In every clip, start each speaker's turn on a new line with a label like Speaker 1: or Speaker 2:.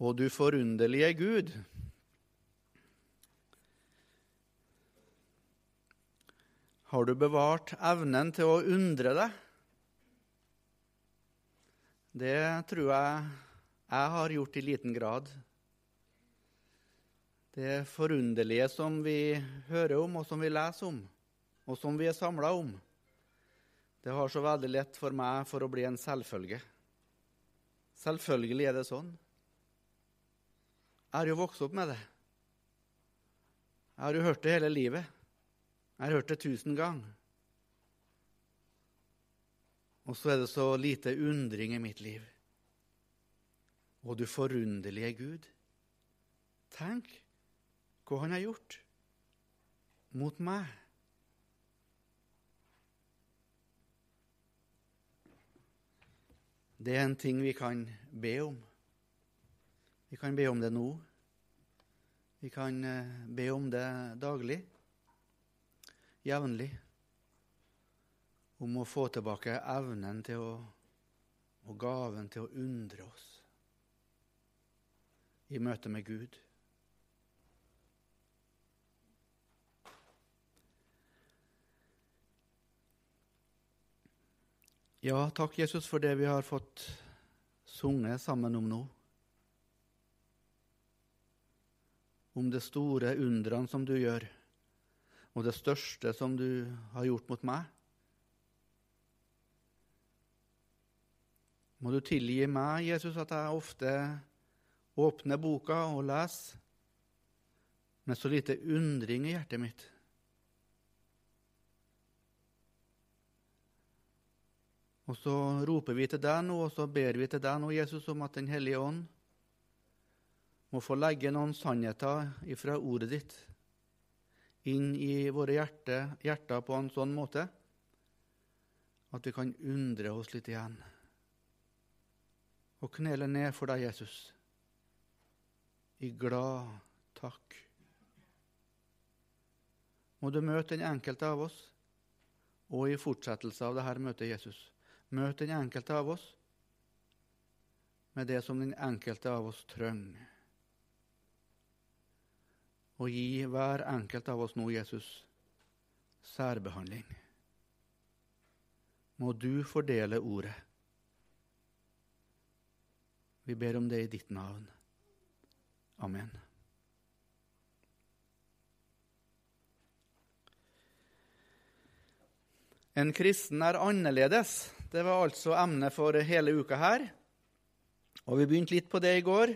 Speaker 1: Å, du forunderlige Gud. Har du bevart evnen til å undre deg? Det tror jeg jeg har gjort i liten grad. Det forunderlige som vi hører om, og som vi leser om, og som vi er samla om, det har så veldig lett for meg for å bli en selvfølge. Selvfølgelig er det sånn. Jeg har jo vokst opp med det. Jeg har jo hørt det hele livet. Jeg har hørt det tusen ganger. Og så er det så lite undring i mitt liv. Og du forunderlige Gud. Tenk hva han har gjort mot meg. Det er en ting vi kan be om. Vi kan be om det nå. Vi kan eh, be om det daglig, jevnlig. Om å få tilbake evnen til å, og gaven til å undre oss i møte med Gud. Ja, takk, Jesus, for det vi har fått sunget sammen om nå. Om det store undrene som du gjør, og det største som du har gjort mot meg. Må du tilgi meg, Jesus, at jeg ofte åpner boka og leser med så lite undring i hjertet mitt. Og så roper vi til deg nå, og så ber vi til deg nå, Jesus, om at Den hellige ånd må få legge noen sannheter ifra ordet ditt inn i våre hjerter, hjerter på en sånn måte at vi kan undre oss litt igjen og knele ned for deg, Jesus, i glad takk. Må du møte den enkelte av oss, og i fortsettelse av dette møtet, Jesus, Møt den enkelte av oss med det som den enkelte av oss trenger. Og gi hver enkelt av oss nå, Jesus, særbehandling. Må du fordele ordet. Vi ber om det i ditt navn. Amen. En kristen er annerledes. Det var altså emnet for hele uka her. Og vi begynte litt på det i går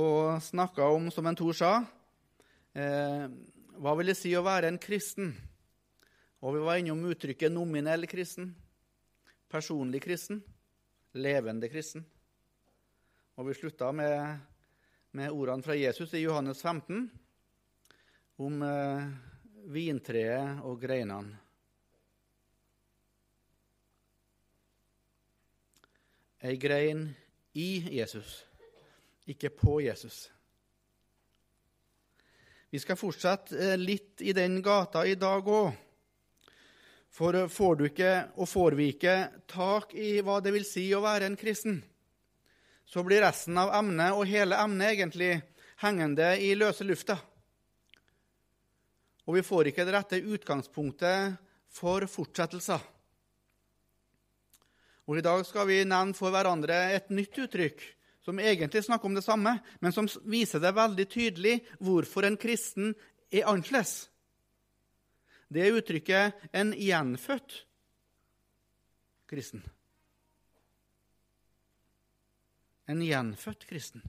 Speaker 1: og snakka om, som en Tor sa, eh, hva vil det si å være en kristen? Og vi var innom uttrykket nominell kristen, personlig kristen, levende kristen. Og vi slutta med, med ordene fra Jesus i Johannes 15 om eh, vintreet og greinene. ei grein i Jesus, ikke på Jesus. Vi skal fortsette eh, litt i den gata i dag òg. For får du ikke, og får vi ikke, tak i hva det vil si å være en kristen, så blir resten av emnet, og hele emnet egentlig, hengende i løse lufta. Og vi får ikke det rette utgangspunktet for fortsettelser. Og I dag skal vi nevne for hverandre et nytt uttrykk som egentlig snakker om det samme, men som viser det veldig tydelig hvorfor en kristen er annerledes. Det er uttrykket 'en gjenfødt kristen'. En gjenfødt kristen.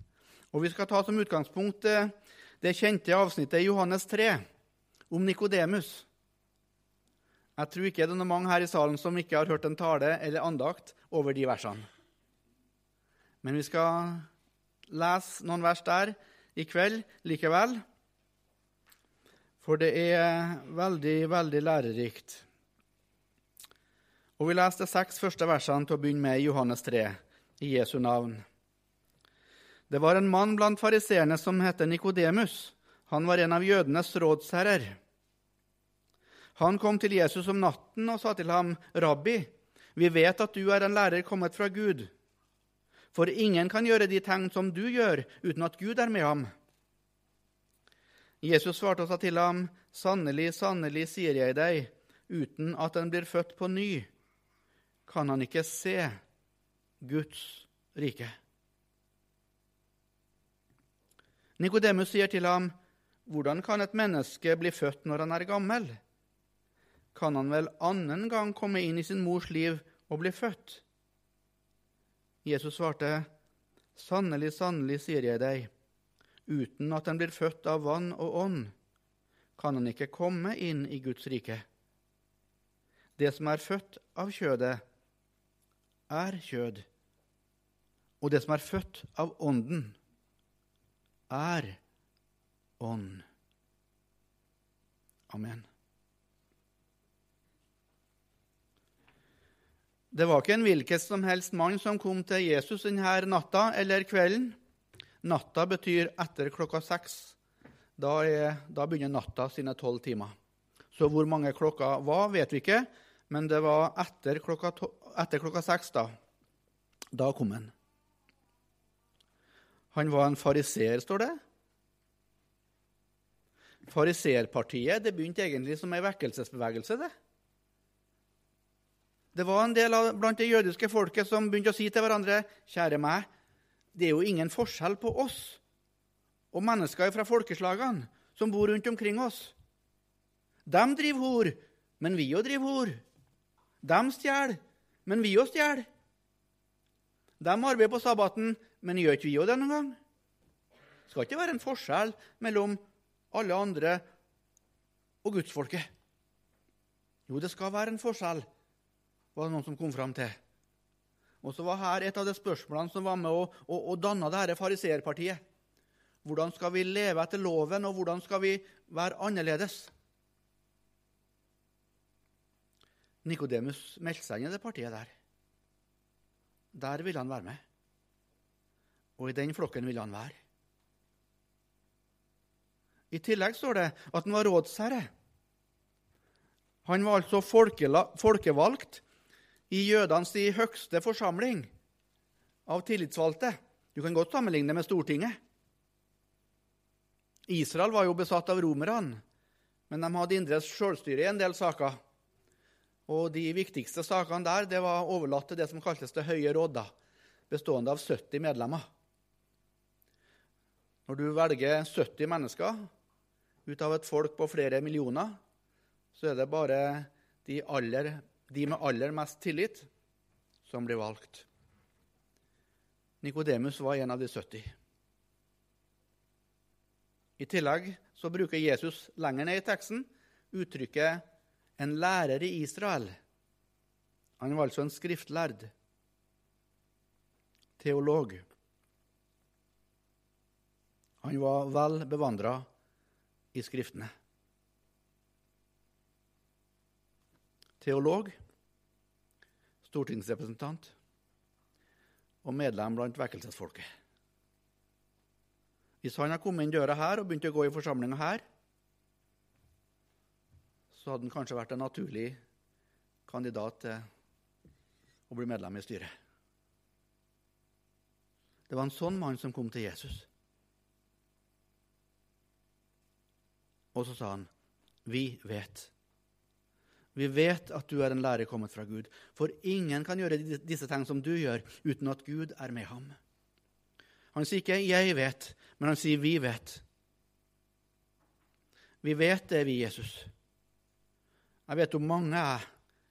Speaker 1: Og Vi skal ta som utgangspunkt det kjente avsnittet i Johannes 3 om Nikodemus. Jeg tror ikke det er noen mange her i salen som ikke har hørt en tale eller andakt over de versene. Men vi skal lese noen vers der i kveld likevel, for det er veldig, veldig lærerikt. Og Vi leser de seks første versene til å begynne med i Johannes 3, i Jesu navn. Det var en mann blant fariseerne som het Nikodemus. Han var en av jødenes rådsherrer. Han kom til Jesus om natten og sa til ham, 'Rabbi, vi vet at du er en lærer kommet fra Gud.' For ingen kan gjøre de tegn som du gjør, uten at Gud er med ham. Jesus svarte og sa til ham, Sannelig, sannelig, sier jeg deg, uten at en blir født på ny, kan han ikke se Guds rike. Nikodemus sier til ham, Hvordan kan et menneske bli født når han er gammel? Kan han vel annen gang komme inn i sin mors liv og bli født? Jesus svarte, Sannelig, sannelig, sier jeg deg, uten at en blir født av vann og ånd, kan han ikke komme inn i Guds rike. Det som er født av kjødet, er kjød, og det som er født av ånden, er ånd. Amen. Det var ikke en hvilken som helst mann som kom til Jesus denne natta eller kvelden. Natta betyr etter klokka seks. Da, er, da begynner natta sine tolv timer. Så hvor mange klokka var, vet vi ikke, men det var etter klokka, to, etter klokka seks. Da Da kom han. Han var en fariseer, står det. Fariseerpartiet det begynte egentlig som ei vekkelsesbevegelse. det. Det var en del av, blant det jødiske folket som begynte å si til hverandre Kjære meg, det er jo ingen forskjell på oss og mennesker fra folkeslagene som bor rundt omkring oss. De driver hor, men vi òg driver hor. De stjeler, men vi òg stjeler. De arbeider på sabbaten, men gjør ikke vi òg det noen gang? Det skal ikke være en forskjell mellom alle andre og gudsfolket. Jo, det skal være en forskjell var det noen som kom fram til. Og så var her et av de spørsmålene som var med å, å, å danne dette fariseerpartiet. Hvordan skal vi leve etter loven, og hvordan skal vi være annerledes? Nikodemus meldte seg inn i det partiet der. Der ville han være med. Og i den flokken ville han være. I tillegg står det at han var rådsherre. Han var altså folkevalgt i jødenes høgste forsamling av tillitsvalgte. Du kan godt sammenligne det med Stortinget. Israel var jo besatt av romerne, men de hadde indre selvstyre i en del saker. Og De viktigste sakene der det var overlatt til det som kaltes Det høye råd, bestående av 70 medlemmer. Når du velger 70 mennesker ut av et folk på flere millioner, så er det bare de aller de med aller mest tillit, som blir valgt. Nikodemus var en av de 70. I tillegg så bruker Jesus lenger ned i teksten uttrykket 'en lærer i Israel'. Han var altså en skriftlærd. Teolog. Han var vel bevandra i Skriftene. Teolog stortingsrepresentant og medlem blant vekkelsesfolket. Hvis han hadde kommet inn døra her og begynt å gå i forsamlinga her, så hadde han kanskje vært en naturlig kandidat til å bli medlem i styret. Det var en sånn mann som kom til Jesus. Og så sa han, 'Vi vet vi vet at du er en lærer kommet fra Gud, for ingen kan gjøre disse ting som du gjør, uten at Gud er med ham. Han sier ikke 'jeg vet', men han sier 'vi vet'. Vi vet det, vi, Jesus. Jeg vet om mange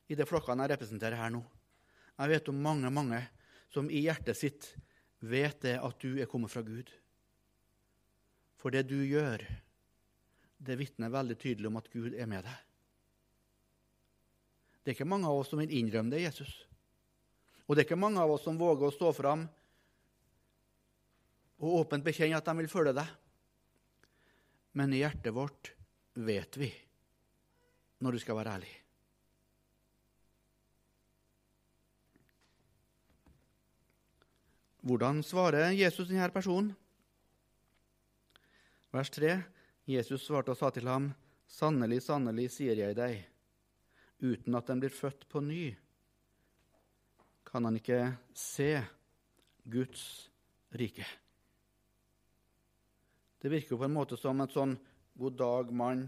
Speaker 1: i de flokkene jeg representerer her nå. Jeg vet om mange, mange som i hjertet sitt vet det at du er kommet fra Gud. For det du gjør, det vitner veldig tydelig om at Gud er med deg. Det er ikke mange av oss som vil innrømme det, Jesus. Og det er ikke mange av oss som våger å stå fram og åpent bekjenne at de vil følge deg. Men i hjertet vårt vet vi, når du skal være ærlig. Hvordan svarer Jesus denne personen? Vers 3. Jesus svarte og sa til ham, Sannelig, sannelig, sier jeg deg, uten at den blir født på ny, kan han ikke se Guds rike. Det virker på en måte som et sånn god dag, mann,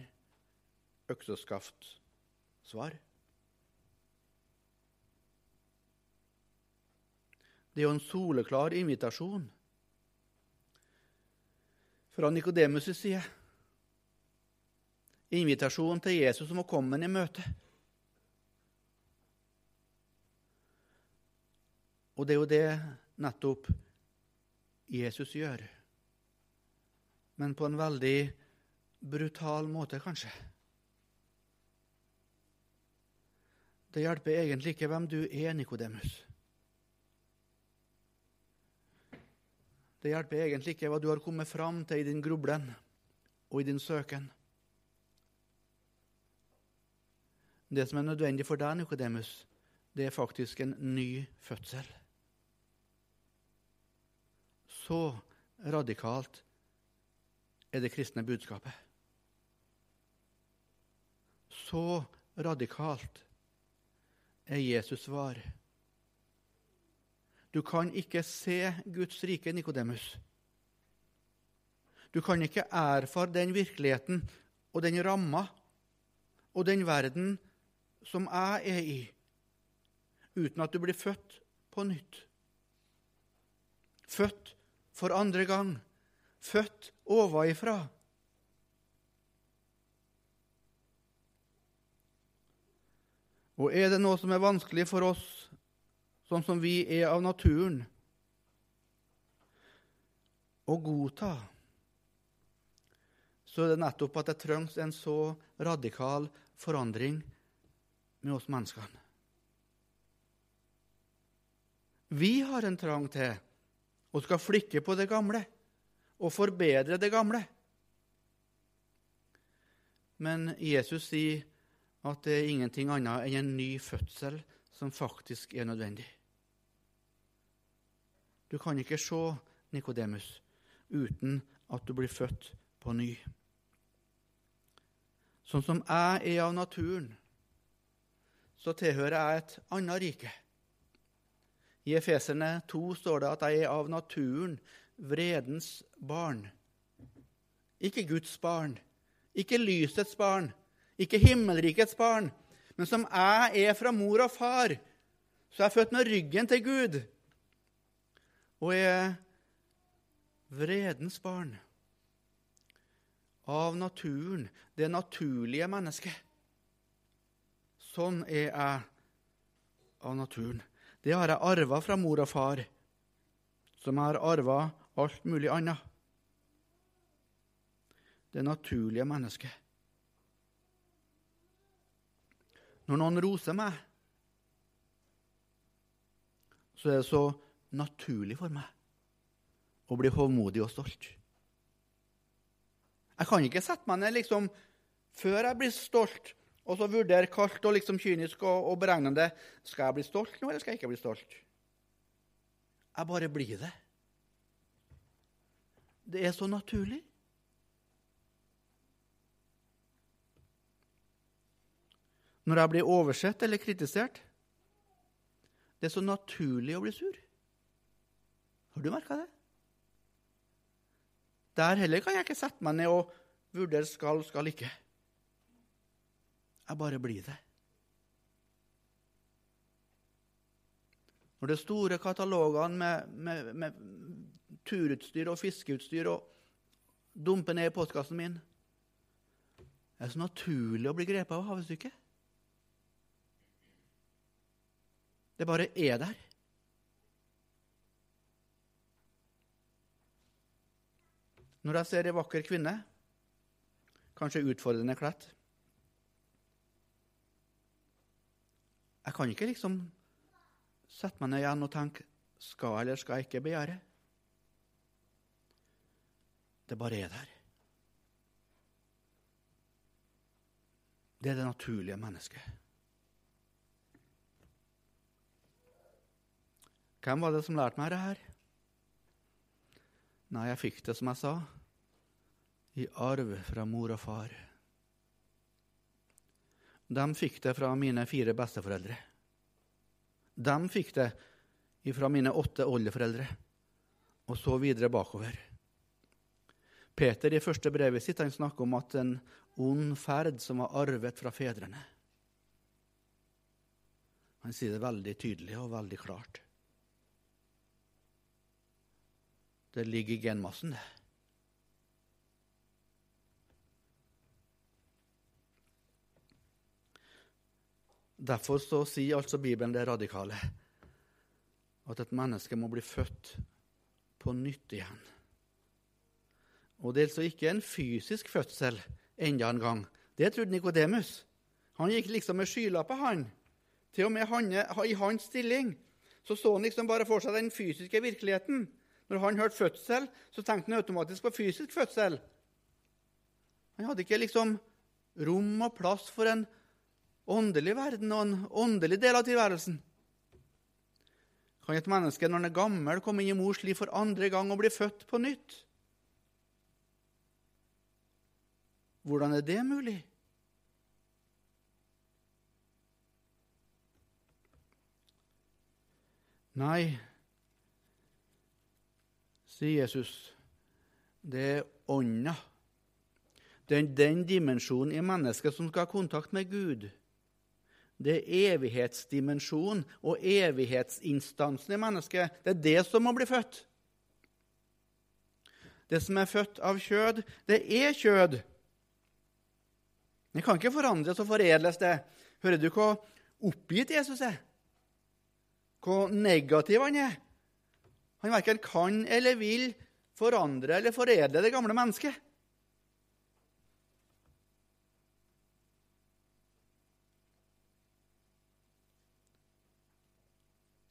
Speaker 1: økseskaft-svar. Det er jo en soleklar invitasjon fra Nikodemus' side. Invitasjon til Jesus om å komme ham i møte. Og det er jo det nettopp Jesus gjør. Men på en veldig brutal måte, kanskje. Det hjelper egentlig ikke hvem du er, Nikodemus. Det hjelper egentlig ikke hva du har kommet fram til i din grublen og i din søken. Det som er nødvendig for deg, Nikodemus, det er faktisk en ny fødsel. Så radikalt er det kristne budskapet. Så radikalt er Jesus svar. Du kan ikke se Guds rike, Nikodemus. Du kan ikke erfare den virkeligheten og den ramma og den verden som jeg er i, uten at du blir født på nytt. Født for andre gang. Født ovenfra. Og er det noe som er vanskelig for oss sånn som vi er av naturen, å godta, så er det nettopp at det trengs en så radikal forandring med oss menneskene. Vi har en trang til å skal flikke på det gamle og forbedre det gamle. Men Jesus sier at det er ingenting annet enn en ny fødsel som faktisk er nødvendig. Du kan ikke se Nikodemus uten at du blir født på ny. Sånn som jeg er av naturen, så tilhører jeg et annet rike. I Efeserne 2 står det at jeg er av naturen vredens barn. Ikke Guds barn, ikke lysets barn, ikke himmelrikets barn, men som jeg er fra mor og far, så jeg er født med ryggen til Gud og er vredens barn. Av naturen, det naturlige mennesket. Sånn er jeg av naturen. Det har jeg arva fra mor og far, som har arva alt mulig annet. Det naturlige mennesket. Når noen roser meg, så er det så naturlig for meg å bli hovmodig og stolt. Jeg kan ikke sette meg ned liksom, før jeg blir stolt, og så vurdere kaldt og liksom kynisk og, og beregnende skal jeg bli stolt nå, eller skal jeg ikke bli stolt. Jeg bare blir det. Det er så naturlig. når jeg blir oversett eller kritisert. Det er så naturlig å bli sur. Har du merka det? Der heller kan jeg ikke sette meg ned og vurdere skal, skal ikke. Jeg bare blir det. Når det store katalogene med, med, med turutstyr og fiskeutstyr og dumper ned i postkassen min Det er så naturlig å bli grepet av havestykket. Det bare er der. Når jeg ser ei vakker kvinne, kanskje utfordrende kledt Jeg kan ikke liksom sette meg ned igjen og tenke skal eller skal jeg ikke begjære. Det bare er der. Det er det naturlige mennesket. Hvem var det som lærte meg det her? Nei, jeg fikk det, som jeg sa, i arv fra mor og far. De fikk det fra mine fire besteforeldre. De fikk det fra mine åtte oldeforeldre, og så videre bakover. Peter i første brevet sitt han snakker om at en ond ferd som var arvet fra fedrene. Han sier det veldig tydelig og veldig klart. Det ligger i genmassen, det. Derfor så sier altså Bibelen det radikale at et menneske må bli født på nytt igjen. Og det er altså ikke en fysisk fødsel enda en gang. Det trodde Nikodemus. Han gikk liksom med skylapper, han. Til og med han, i hans stilling så så han liksom bare for seg den fysiske virkeligheten. Når han hørte fødsel, så tenkte han automatisk på fysisk fødsel. Han hadde ikke liksom rom og plass for en åndelig verden og en åndelig del av tilværelsen. Kan et menneske når han er gammel, komme inn i mors liv for andre gang og bli født på nytt? Hvordan er det mulig? Nei, sier Jesus, det er ånda. Det er den dimensjonen i mennesket som skal ha kontakt med Gud. Det er evighetsdimensjonen og evighetsinstansen i mennesket. Det er det som må bli født. Det som er født av kjød, det er kjød. Det kan ikke forandres og foredles, det. Hører du hvor oppgitt Jesus er? Hvor negativ han er? Han verken kan eller vil forandre eller foredle det gamle mennesket.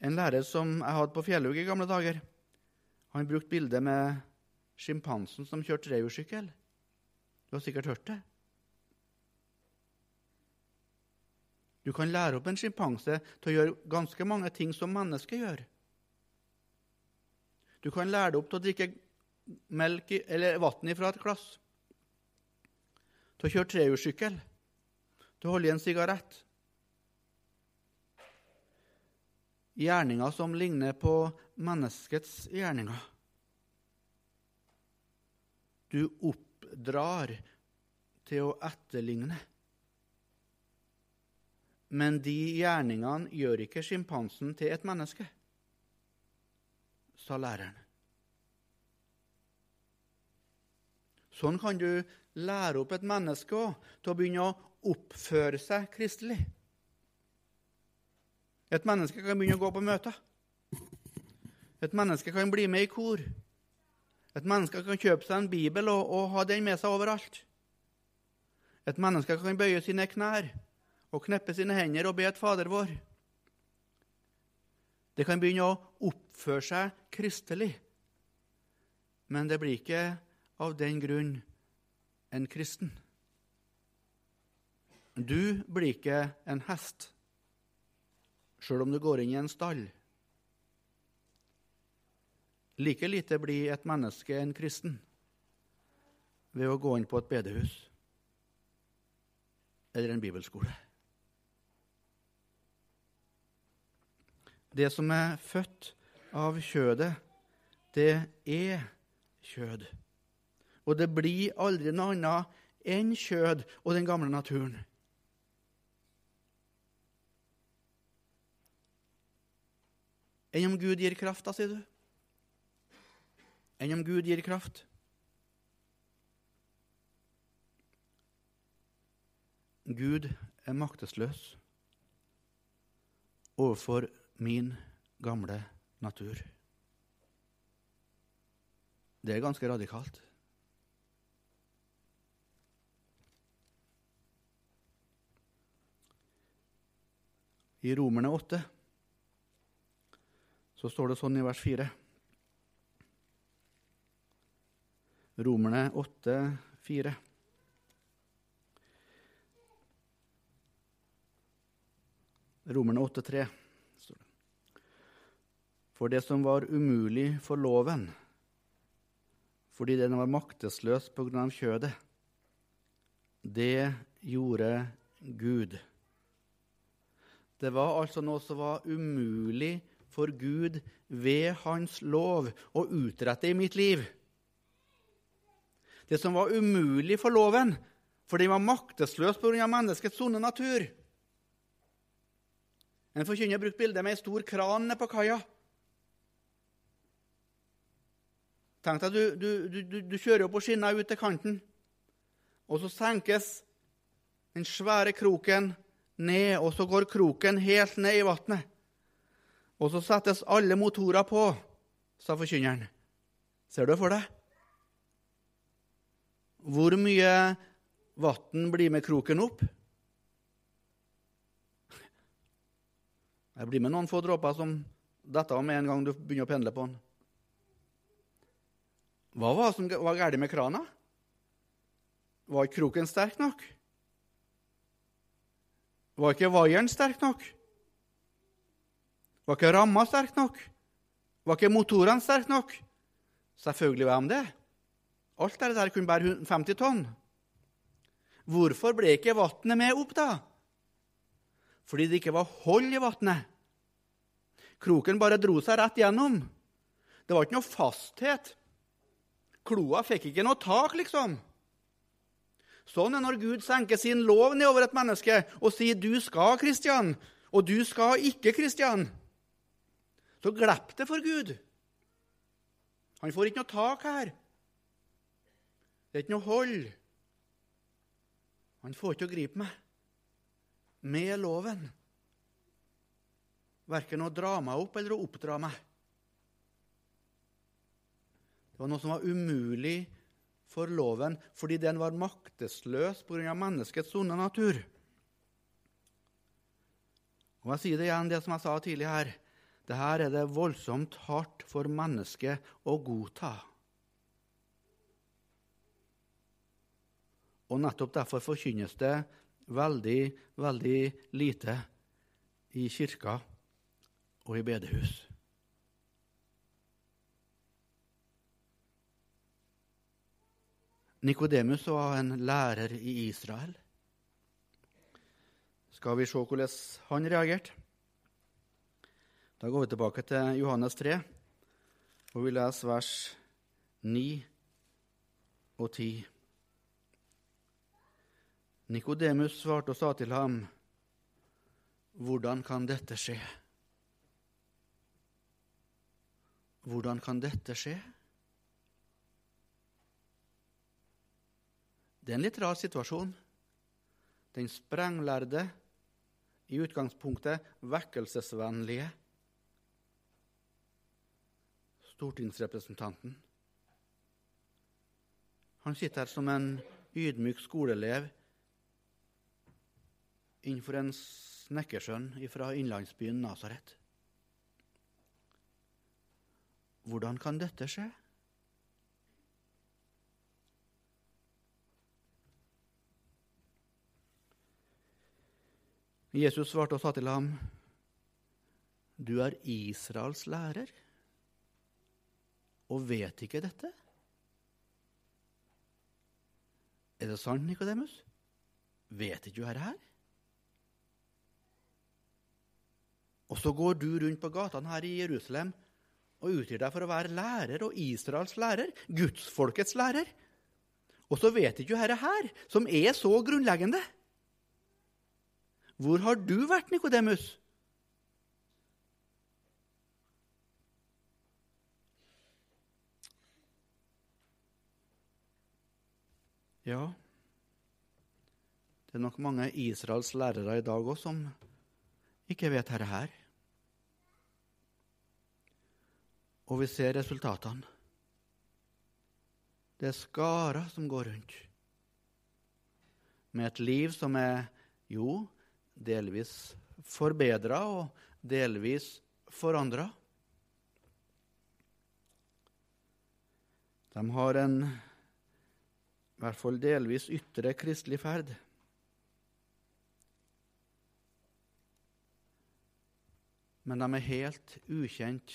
Speaker 1: En lærer som jeg hadde på Fjellhaug i gamle dager, han brukte bildet med sjimpansen som kjørte trehjulssykkel. Du har sikkert hørt det? Du kan lære opp en sjimpanse til å gjøre ganske mange ting som mennesker gjør. Du kan lære det opp til å drikke melk eller vann fra et glass. Til å kjøre trehjulssykkel. Til å holde i en sigarett. Gjerninger som ligner på menneskets gjerninger. Du oppdrar til å etterligne. Men de gjerningene gjør ikke sjimpansen til et menneske, sa læreren. Sånn kan du lære opp et menneske også, til å begynne å oppføre seg kristelig. Et menneske kan begynne å gå på møter. Et menneske kan bli med i kor. Et menneske kan kjøpe seg en bibel og, og ha den med seg overalt. Et menneske kan bøye sine knær og kneppe sine hender og be et Fader vår. Det kan begynne å oppføre seg kristelig, men det blir ikke av den grunn en kristen. Du blir ikke en hest sjøl om du går inn i en stall. Like lite blir et menneske en kristen ved å gå inn på et bedehus eller en bibelskole. Det som er født av kjødet, det er kjød. Og det blir aldri noe annet enn kjød og den gamle naturen. Enn om Gud gir kraft, da, sier du? Enn om Gud gir kraft? Gud er maktesløs overfor min gamle natur. Det er ganske radikalt. I Romerne 8 så står det sånn i vers 4. Romerne 8, 4. Romerne 8, 3. står det. For det som var umulig for loven, fordi den var maktesløs på grunn av kjødet, det gjorde Gud. Det var altså noe som var umulig for Gud ved Hans lov å utrette i mitt liv. Det som var umulig for loven, for den var maktesløs pga. menneskets sunne natur. En forkynner brukte bildet med ei stor kran nede på kaia. Tenk deg, du, du, du, du kjører på skinna ut til kanten, og så senkes den svære kroken ned, og så går kroken helt ned i vannet. Og så settes alle motorer på, sa forkynneren. Ser du for deg? Hvor mye vann blir med kroken opp? Det blir med noen få dråper som detter av med en gang du begynner å pendle på den. Hva var det som var galt med krana? Var ikke kroken sterk nok? Var ikke vaieren sterk nok? Var ikke ramma sterk nok? Var ikke motorene sterke nok? Selvfølgelig var de det. Alt det der kunne bære 50 tonn. Hvorfor ble ikke vannet med opp, da? Fordi det ikke var hold i vannet. Kroken bare dro seg rett gjennom. Det var ikke noe fasthet. Kloa fikk ikke noe tak, liksom. Sånn er når Gud senker sin lov nedover et menneske og sier 'du skal, Kristian', og 'du skal ikke, Kristian'. Så glipp det for Gud. Han får ikke noe tak her. Det er ikke noe hold. Han får ikke å gripe meg med loven. Verken å dra meg opp eller å oppdra meg. Det var noe som var umulig for loven fordi den var maktesløs pga. menneskets onde natur. Og Jeg sier det igjen, det som jeg sa tidlig her. Det her er det voldsomt hardt for mennesket å godta. Og nettopp derfor forkynnes det veldig, veldig lite i kirka og i bedehus. Nikodemus var en lærer i Israel. Skal vi se hvordan han reagerte? Da går vi tilbake til Johannes 3, og vi leser vers 9 og 10. Nikodemus svarte og sa til ham, Hvordan kan dette skje? Hvordan kan dette skje? Det er en litt rar situasjon. Den sprenglærde, i utgangspunktet vekkelsesvennlige stortingsrepresentanten. Han sitter her som en ydmyk skoleelev innenfor en snekkersønn fra innlandsbyen Nasaret. Hvordan kan dette skje? Jesus svarte og sa til ham, Du er Israels lærer og vet ikke dette? Er det sant, Nikodemus? Vet ikke du dette her? Og så går du rundt på gatene her i Jerusalem og utgir deg for å være lærer og Israels lærer, gudsfolkets lærer. Og så vet ikke du dette her, som er så grunnleggende. Hvor har du vært, Nikodemus? Ja, det er nok mange Israels lærere i dag òg som ikke vet dette her. Og vi ser resultatene. Det er skarer som går rundt, med et liv som er, jo, delvis forbedra og delvis forandra. De har en i hvert fall delvis ytre kristelig ferd. Men de er helt ukjent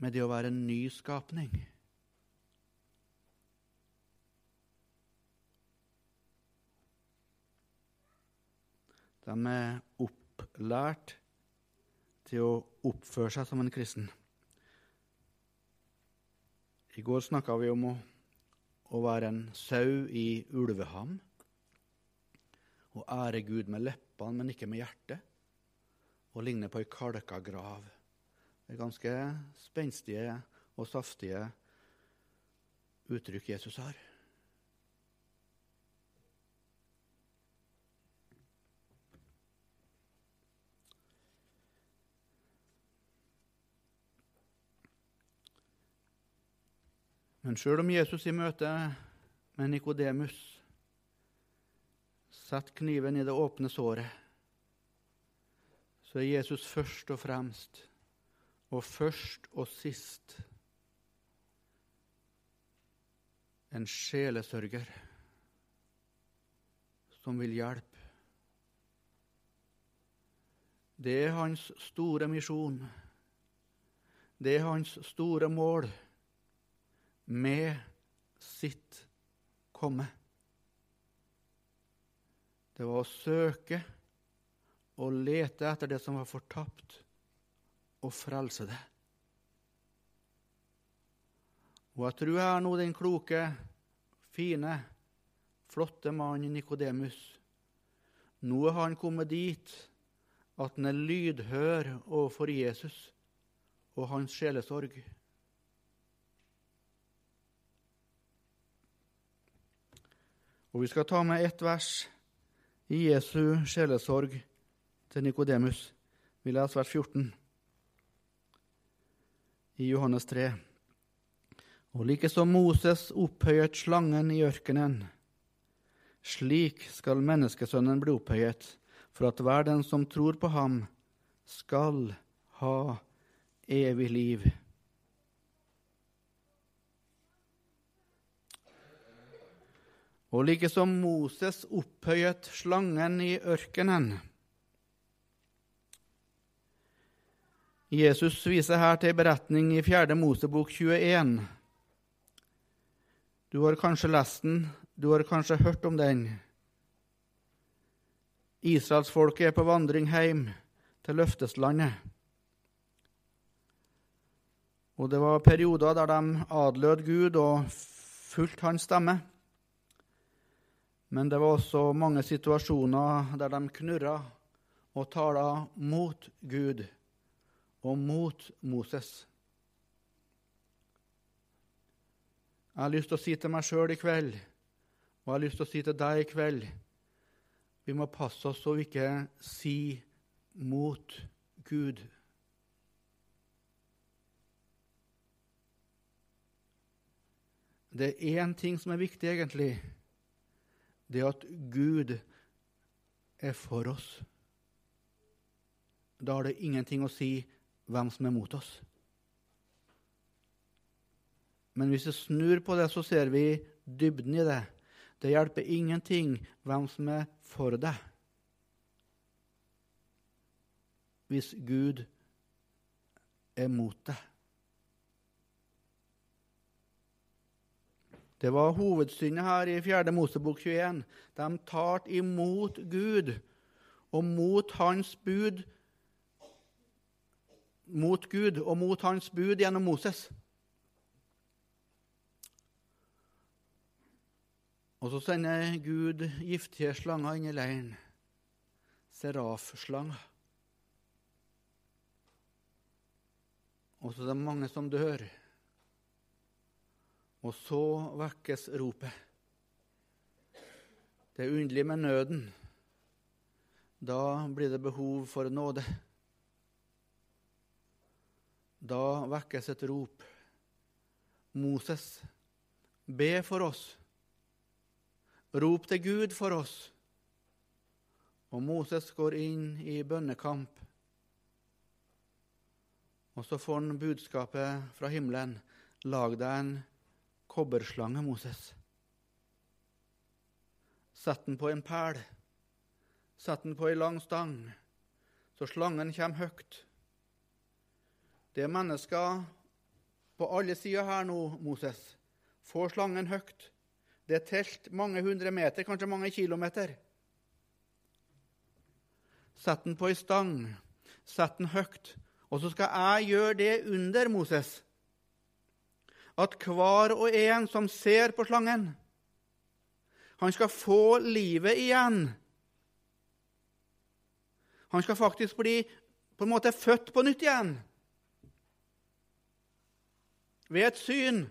Speaker 1: med det å være en ny skapning. De er opplært til å oppføre seg som en kristen. I går snakka vi om å, å, være en sau i ulveham. Å ære Gud med leppene, men ikke med hjertet. Og ligne på ei kalka grav. Det er ganske spenstige og saftige uttrykk Jesus har. Men sjøl om Jesus i møte med Nikodemus setter kniven i det åpne såret, så er Jesus først og fremst, og først og sist, en sjelesørger som vil hjelpe. Det er hans store misjon. Det er hans store mål med sitt komme. Det var å søke og lete etter det som var fortapt, og frelse det. Og jeg tror jeg er nå den kloke, fine, flotte mannen Nikodemus. Nå er han kommet dit at han er lydhør overfor Jesus og hans sjelesorg. Og Vi skal ta med ett vers i Jesu sjelesorg til Nikodemus. Vi leser vers 14 i Johannes 3. Og like som Moses opphøyet slangen i ørkenen, slik skal menneskesønnen bli opphøyet, for at hver den som tror på ham, skal ha evig liv. Og like som Moses opphøyet slangen i ørkenen. Jesus viser her til en beretning i 4. Mosebok 21. Du har kanskje lest den, du har kanskje hørt om den. Israelsfolket er på vandring hjem til løfteslandet. Og det var perioder der de adlød Gud og fulgte hans stemme. Men det var også mange situasjoner der de knurra og tala mot Gud og mot Moses. Jeg har lyst til å si til meg sjøl i kveld, og jeg har lyst til å si til deg i kveld Vi må passe oss så vi ikke sier mot Gud. Det er én ting som er viktig, egentlig det at Gud er for oss. Da har det ingenting å si hvem som er mot oss. Men hvis vi snur på det, så ser vi dybden i det. Det hjelper ingenting hvem som er for deg. Hvis Gud er mot deg. Det var hovedsynet her i 4. Mosebok 21. De talte imot Gud og mot hans bud mot Gud og mot hans bud gjennom Moses. Og så sender Gud giftige slanger inn i leiren. Serafslanger. Og så er det mange som dør. Og så vekkes ropet. Det er underlig med nøden. Da blir det behov for nåde. Da vekkes et rop. Moses, be for oss. Rop til Gud for oss. Og Moses går inn i bønnekamp. Og så får han budskapet fra himmelen. Lag deg en kobberslange, Moses. Sett den på en pæl. Sett den på ei lang stang, så slangen kommer høyt. Det er mennesker på alle sider her nå, Moses. Får slangen høyt. Det er telt mange hundre meter, kanskje mange kilometer. Sett den på ei stang. Sett den høyt. Og så skal jeg gjøre det under Moses. At hver og en som ser på slangen, han skal få livet igjen. Han skal faktisk bli på en måte født på nytt igjen. Ved et syn,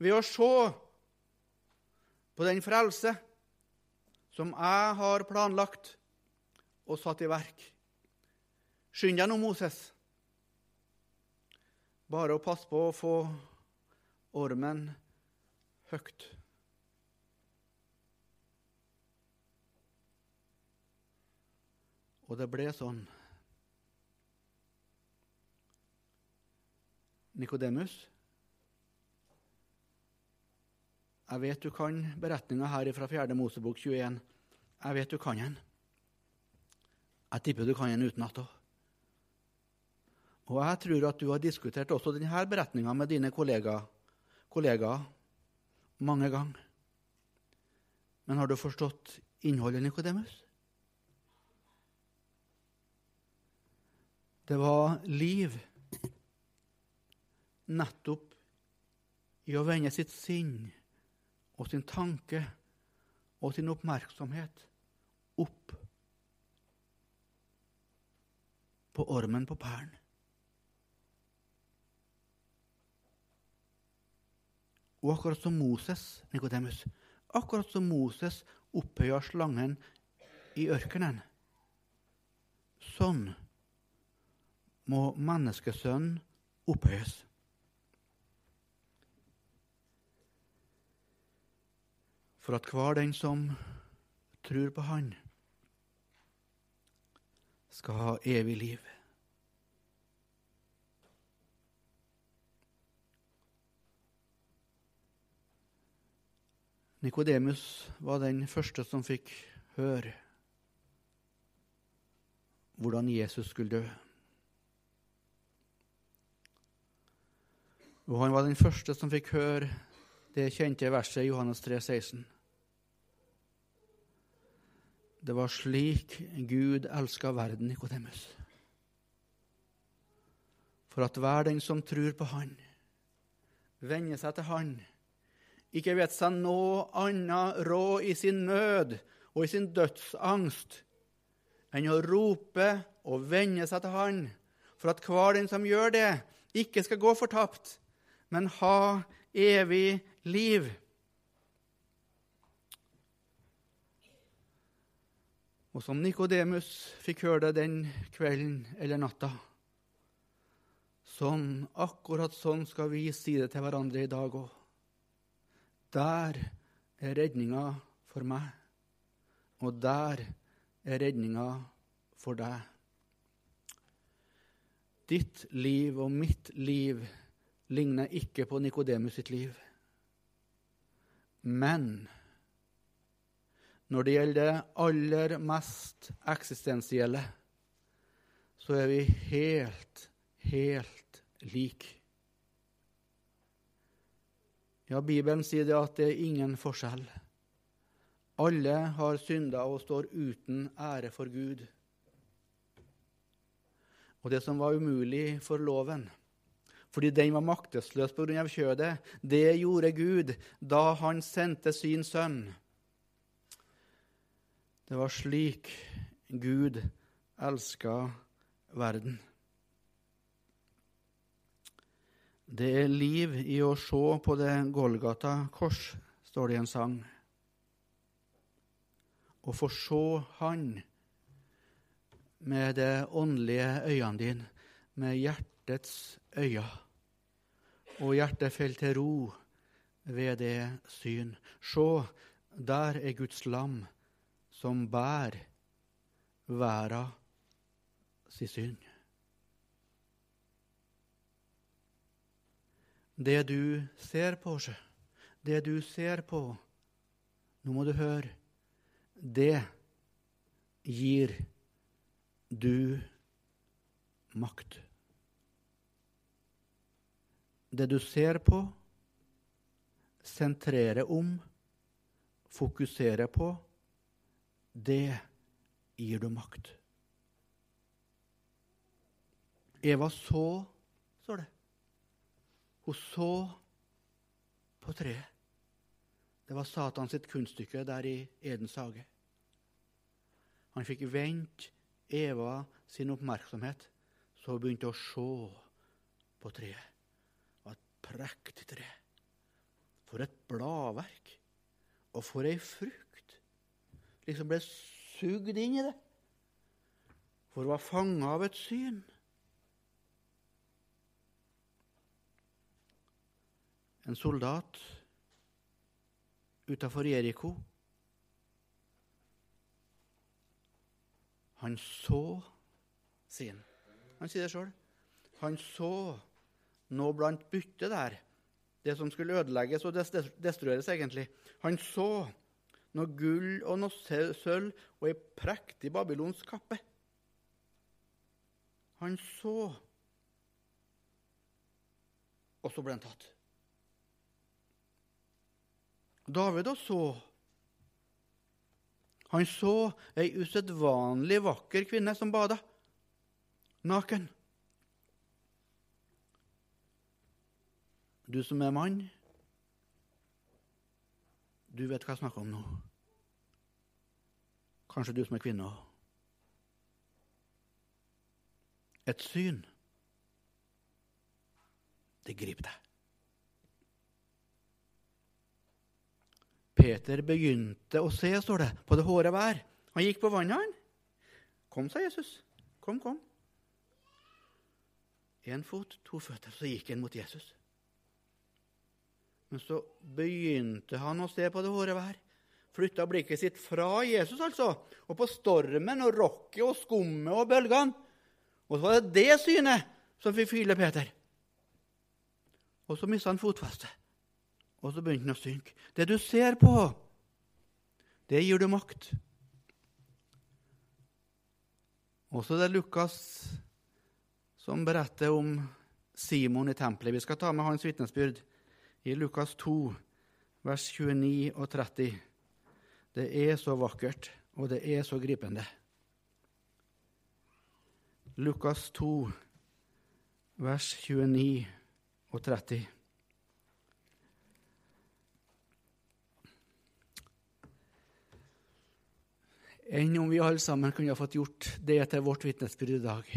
Speaker 1: ved å se på den frelse som jeg har planlagt og satt i verk. Skynd deg nå, Moses. Bare å passe på å få ormen høyt. Og det ble sånn. Nikodemus, jeg vet du kan beretninga her fra 4. Mosebok 21. Jeg vet du kan den. Jeg tipper du kan den utenat òg. Og jeg tror at du har diskutert også denne beretninga med dine kollegaer, kollegaer mange ganger. Men har du forstått innholdet, Nikodemus? Det var liv nettopp i å vende sitt sinn og sin tanke og sin oppmerksomhet opp på ormen på pæren. Og akkurat som Moses, Nikodemus, akkurat som Moses opphøya slangen i ørkenen, sånn må menneskesønnen opphøyes. For at hver den som tror på Han, skal ha evig liv. Nikodemus var den første som fikk høre hvordan Jesus skulle dø. Og han var den første som fikk høre det kjente verset i Johannes 3, 16. Det var slik Gud elska verden, Nikodemus. For at hver den som tror på Han, vender seg til Han, ikke vet seg noe annet råd i sin nød og i sin dødsangst enn å rope og vende seg til Han, for at hver den som gjør det, ikke skal gå fortapt, men ha evig liv. Og som Nikodemus fikk høre det den kvelden eller natta, sånn, akkurat sånn skal vi si det til hverandre i dag òg. Der er redninga for meg, og der er redninga for deg. Ditt liv og mitt liv ligner ikke på Nikodemus sitt liv. Men når det gjelder det aller mest eksistensielle, så er vi helt, helt like. Ja, Bibelen sier det at det er ingen forskjell. Alle har synda og står uten ære for Gud. Og det som var umulig for loven, fordi den var maktesløs pga. kjødet. Det gjorde Gud da han sendte sin sønn. Det var slik Gud elska verden. Det er liv i å se på det Golgata kors, står det i en sang. Å få se Han med det åndelige øynene dine, med hjertets øyne og hjertet faller til ro ved det syn. Se, der er Guds lam som bærer verda si synd. Det du ser på, det du ser på, nå må du høre, det gir du makt det du ser på, sentrerer om, fokuserer på, det gir du makt. Eva så. Hun så på treet. Det var Satan sitt kunststykke der i Edens hage. Han fikk vendt Eva sin oppmerksomhet, så hun begynte å se på treet. Det var et prektig tre. For et bladverk. Og for ei frukt. Liksom ble sugd inn i det. For hun var fanga av et syn. En soldat utafor Jeriko. Han så sin. Han sier det sjøl. Han så noe blant byttet der, det som skulle ødelegges og destrueres, egentlig. Han så noe gull og noe sølv og ei prektig babylonsk kappe. Han så, og så ble han tatt. David og så. Han så ei usedvanlig vakker kvinne som bada, naken. Du som er mann, du vet hva jeg snakker om nå. Kanskje du som er kvinne òg. Et syn, det griper deg. Peter begynte å se, står det, på det håret vær. Han gikk på vannet, han. Kom, sa Jesus. Kom, kom. Én fot, to føtter. Så gikk han mot Jesus. Men så begynte han å se på det håret vær. Flytta blikket sitt fra Jesus, altså, og på stormen og rokket og skummet og bølgene. Og så var det det synet som fikk fylle Peter. Og så mista han fotfestet. Og så begynte den å synke. Det du ser på, det gir du makt. Og så er det Lukas som beretter om Simon i tempelet. Vi skal ta med hans vitnesbyrd i Lukas 2, vers 29 og 30. Det er så vakkert, og det er så gripende. Lukas 2, vers 29 og 30. enn om vi alle sammen kunne ha fått gjort det til vårt vitnesbyrd i dag.